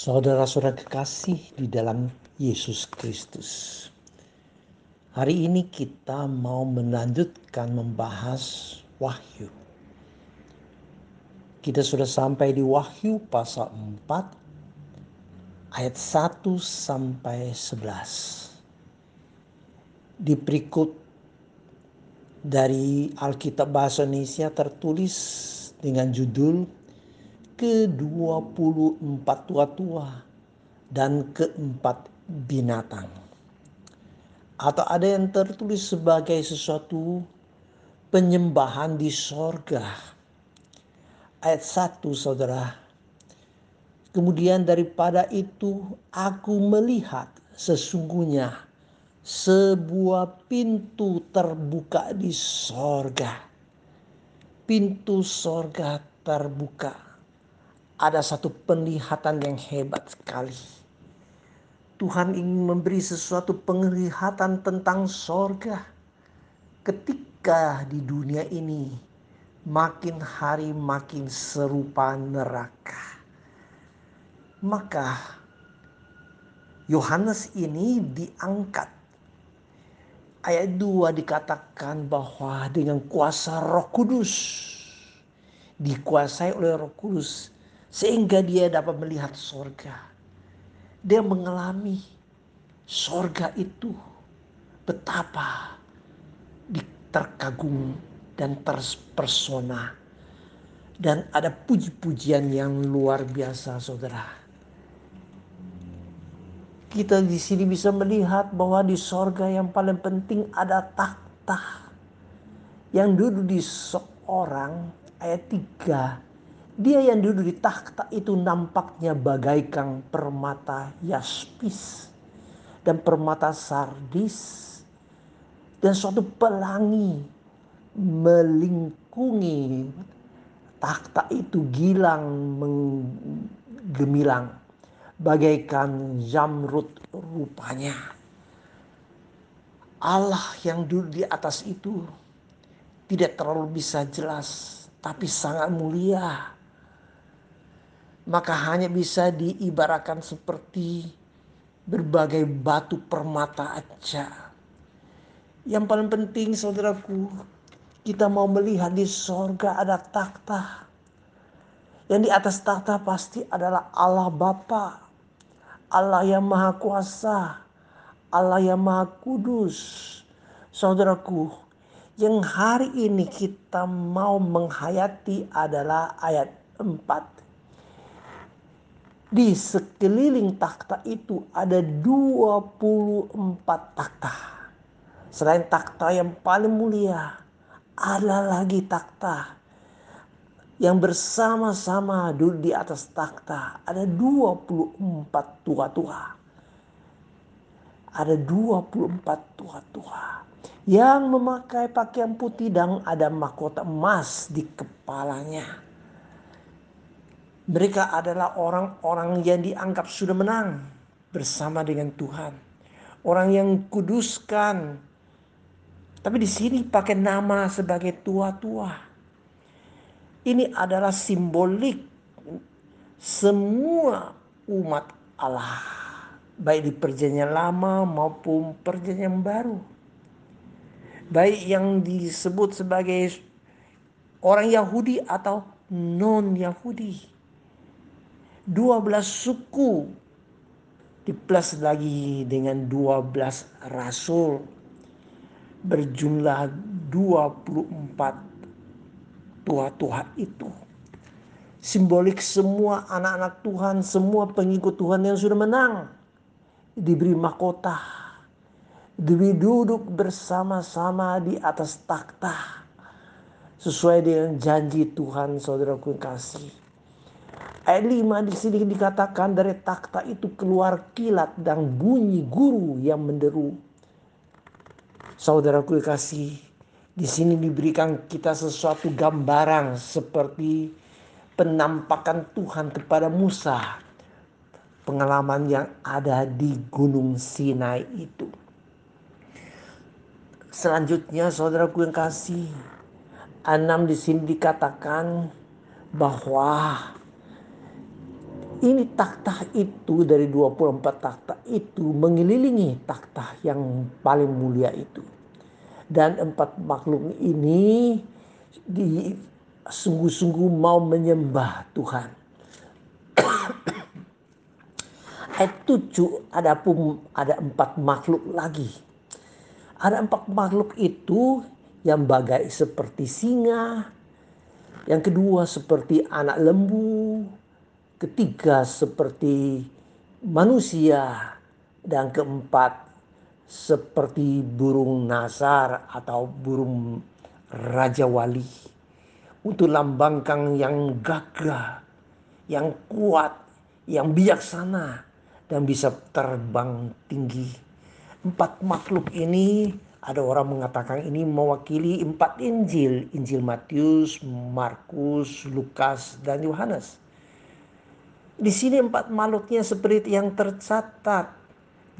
Saudara-saudara kekasih di dalam Yesus Kristus. Hari ini kita mau melanjutkan membahas Wahyu. Kita sudah sampai di Wahyu pasal 4 ayat 1 sampai 11. Di berikut dari Alkitab Bahasa Indonesia tertulis dengan judul ke-24 tua-tua dan keempat binatang. Atau ada yang tertulis sebagai sesuatu penyembahan di sorga. Ayat 1 saudara. Kemudian daripada itu aku melihat sesungguhnya sebuah pintu terbuka di sorga. Pintu sorga terbuka ada satu penglihatan yang hebat sekali. Tuhan ingin memberi sesuatu penglihatan tentang sorga. Ketika di dunia ini makin hari makin serupa neraka. Maka Yohanes ini diangkat. Ayat 2 dikatakan bahwa dengan kuasa roh kudus. Dikuasai oleh roh kudus sehingga dia dapat melihat sorga. Dia mengalami sorga itu betapa terkagum dan terpersona. Dan ada puji-pujian yang luar biasa saudara. Kita di sini bisa melihat bahwa di sorga yang paling penting ada takhta. Yang duduk di seorang ayat 3 dia yang duduk di takhta itu nampaknya bagaikan permata yaspis dan permata sardis dan suatu pelangi melingkungi takhta itu gilang menggemilang bagaikan zamrud rupanya. Allah yang duduk di atas itu tidak terlalu bisa jelas tapi sangat mulia maka hanya bisa diibaratkan seperti berbagai batu permata aja. Yang paling penting saudaraku, kita mau melihat di sorga ada takhta. Yang di atas takhta pasti adalah Allah Bapa, Allah yang Maha Kuasa, Allah yang Maha Kudus. Saudaraku, yang hari ini kita mau menghayati adalah ayat 4 di sekeliling takhta itu ada 24 takhta. Selain takhta yang paling mulia, ada lagi takhta yang bersama-sama duduk di atas takhta. Ada 24 tua-tua. Ada 24 tua-tua yang memakai pakaian putih dan ada mahkota emas di kepalanya. Mereka adalah orang-orang yang dianggap sudah menang bersama dengan Tuhan. Orang yang kuduskan. Tapi di sini pakai nama sebagai tua-tua. Ini adalah simbolik semua umat Allah. Baik di perjanjian lama maupun perjanjian baru. Baik yang disebut sebagai orang Yahudi atau non-Yahudi 12 suku plus lagi dengan 12 rasul berjumlah 24 tua-tua itu. Simbolik semua anak-anak Tuhan, semua pengikut Tuhan yang sudah menang. Diberi mahkota. Diberi duduk bersama-sama di atas takhta. Sesuai dengan janji Tuhan saudaraku kasih Ayat 5 di sini dikatakan dari takhta itu keluar kilat dan bunyi guru yang menderu. Saudaraku kasih, di sini diberikan kita sesuatu gambaran seperti penampakan Tuhan kepada Musa. Pengalaman yang ada di Gunung Sinai itu. Selanjutnya saudaraku yang kasih, enam di sini dikatakan bahwa Ini takhta itu dari 24 takhta itu mengelilingi takhta yang paling mulia itu. Dan empat makhluk ini di sungguh-sungguh mau menyembah Tuhan. Ayat 7 ada pun ada empat makhluk lagi. Ada empat makhluk itu yang bagai seperti singa, yang kedua seperti anak lembu, ketiga seperti manusia, dan keempat seperti burung nasar atau burung raja wali. Untuk lambangkan yang gagah, yang kuat, yang bijaksana, dan bisa terbang tinggi. Empat makhluk ini ada orang mengatakan ini mewakili empat Injil, Injil Matius, Markus, Lukas, dan Yohanes. Di sini empat makhluknya seperti yang tercatat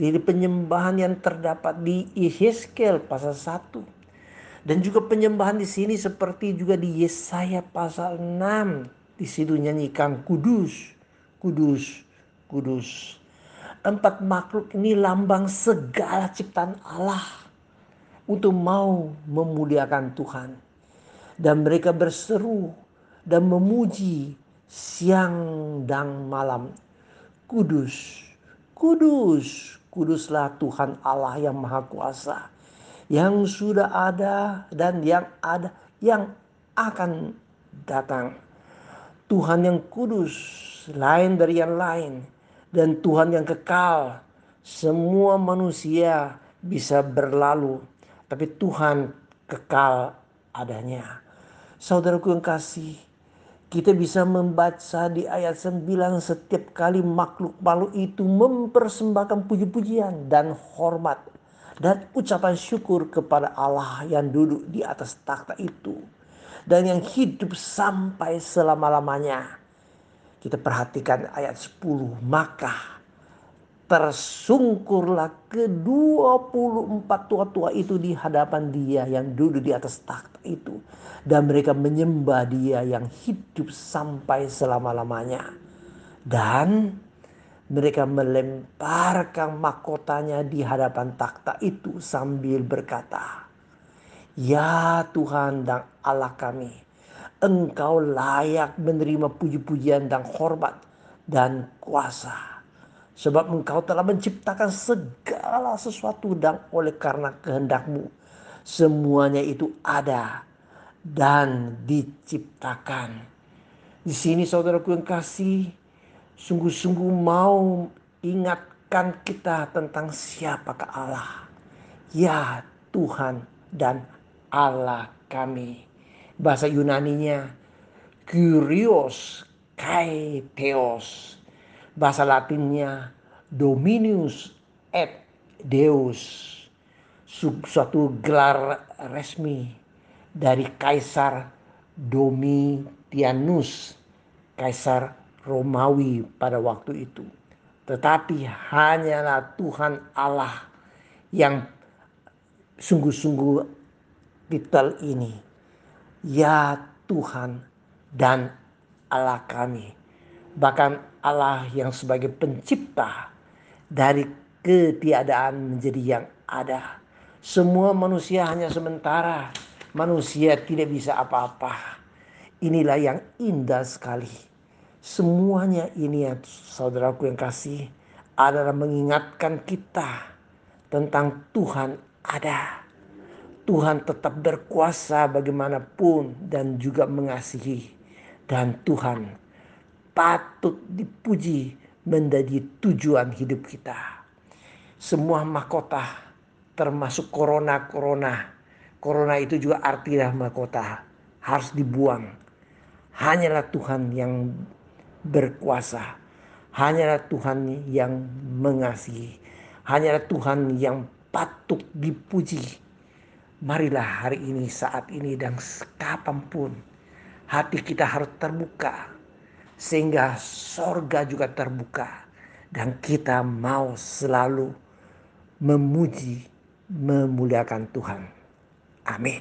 di penyembahan yang terdapat di Yeskel pasal 1. Dan juga penyembahan di sini seperti juga di Yesaya pasal 6. Di situ nyanyikan kudus, kudus, kudus. Empat makhluk ini lambang segala ciptaan Allah untuk mau memuliakan Tuhan. Dan mereka berseru dan memuji siang dan malam. Kudus, kudus, kuduslah Tuhan Allah yang Maha Kuasa. Yang sudah ada dan yang ada yang akan datang. Tuhan yang kudus, lain dari yang lain. Dan Tuhan yang kekal. Semua manusia bisa berlalu. Tapi Tuhan kekal adanya. Saudaraku yang kasih, kita bisa membaca di ayat 9 setiap kali makhluk-makhluk itu mempersembahkan puji-pujian dan hormat dan ucapan syukur kepada Allah yang duduk di atas takhta itu dan yang hidup sampai selama-lamanya. Kita perhatikan ayat 10, maka tersungkurlah ke-24 tua-tua itu di hadapan dia yang duduk di atas takhta itu. Dan mereka menyembah dia yang hidup sampai selama-lamanya. Dan mereka melemparkan mahkotanya di hadapan takhta itu sambil berkata, Ya Tuhan dan Allah kami, Engkau layak menerima puji-pujian dan hormat dan kuasa Sebab engkau telah menciptakan segala sesuatu dan oleh karena kehendakmu semuanya itu ada dan diciptakan. Di sini saudaraku yang kasih sungguh-sungguh mau ingatkan kita tentang siapakah Allah. Ya Tuhan dan Allah kami. Bahasa Yunaninya Kyrios Kai Theos bahasa Latinnya Dominius et Deus suatu gelar resmi dari Kaisar Domitianus Kaisar Romawi pada waktu itu. Tetapi hanyalah Tuhan Allah yang sungguh-sungguh titel ini. Ya Tuhan dan Allah kami bahkan Allah yang sebagai pencipta dari ketiadaan menjadi yang ada. Semua manusia hanya sementara. Manusia tidak bisa apa-apa. Inilah yang indah sekali. Semuanya ini ya saudaraku yang kasih adalah mengingatkan kita tentang Tuhan ada. Tuhan tetap berkuasa bagaimanapun dan juga mengasihi. Dan Tuhan patut dipuji menjadi tujuan hidup kita. Semua mahkota termasuk corona-corona. Corona itu juga artinya mahkota harus dibuang. Hanyalah Tuhan yang berkuasa. Hanyalah Tuhan yang mengasihi. Hanyalah Tuhan yang patut dipuji. Marilah hari ini, saat ini, dan kapan pun hati kita harus terbuka sehingga sorga juga terbuka dan kita mau selalu memuji, memuliakan Tuhan. Amin.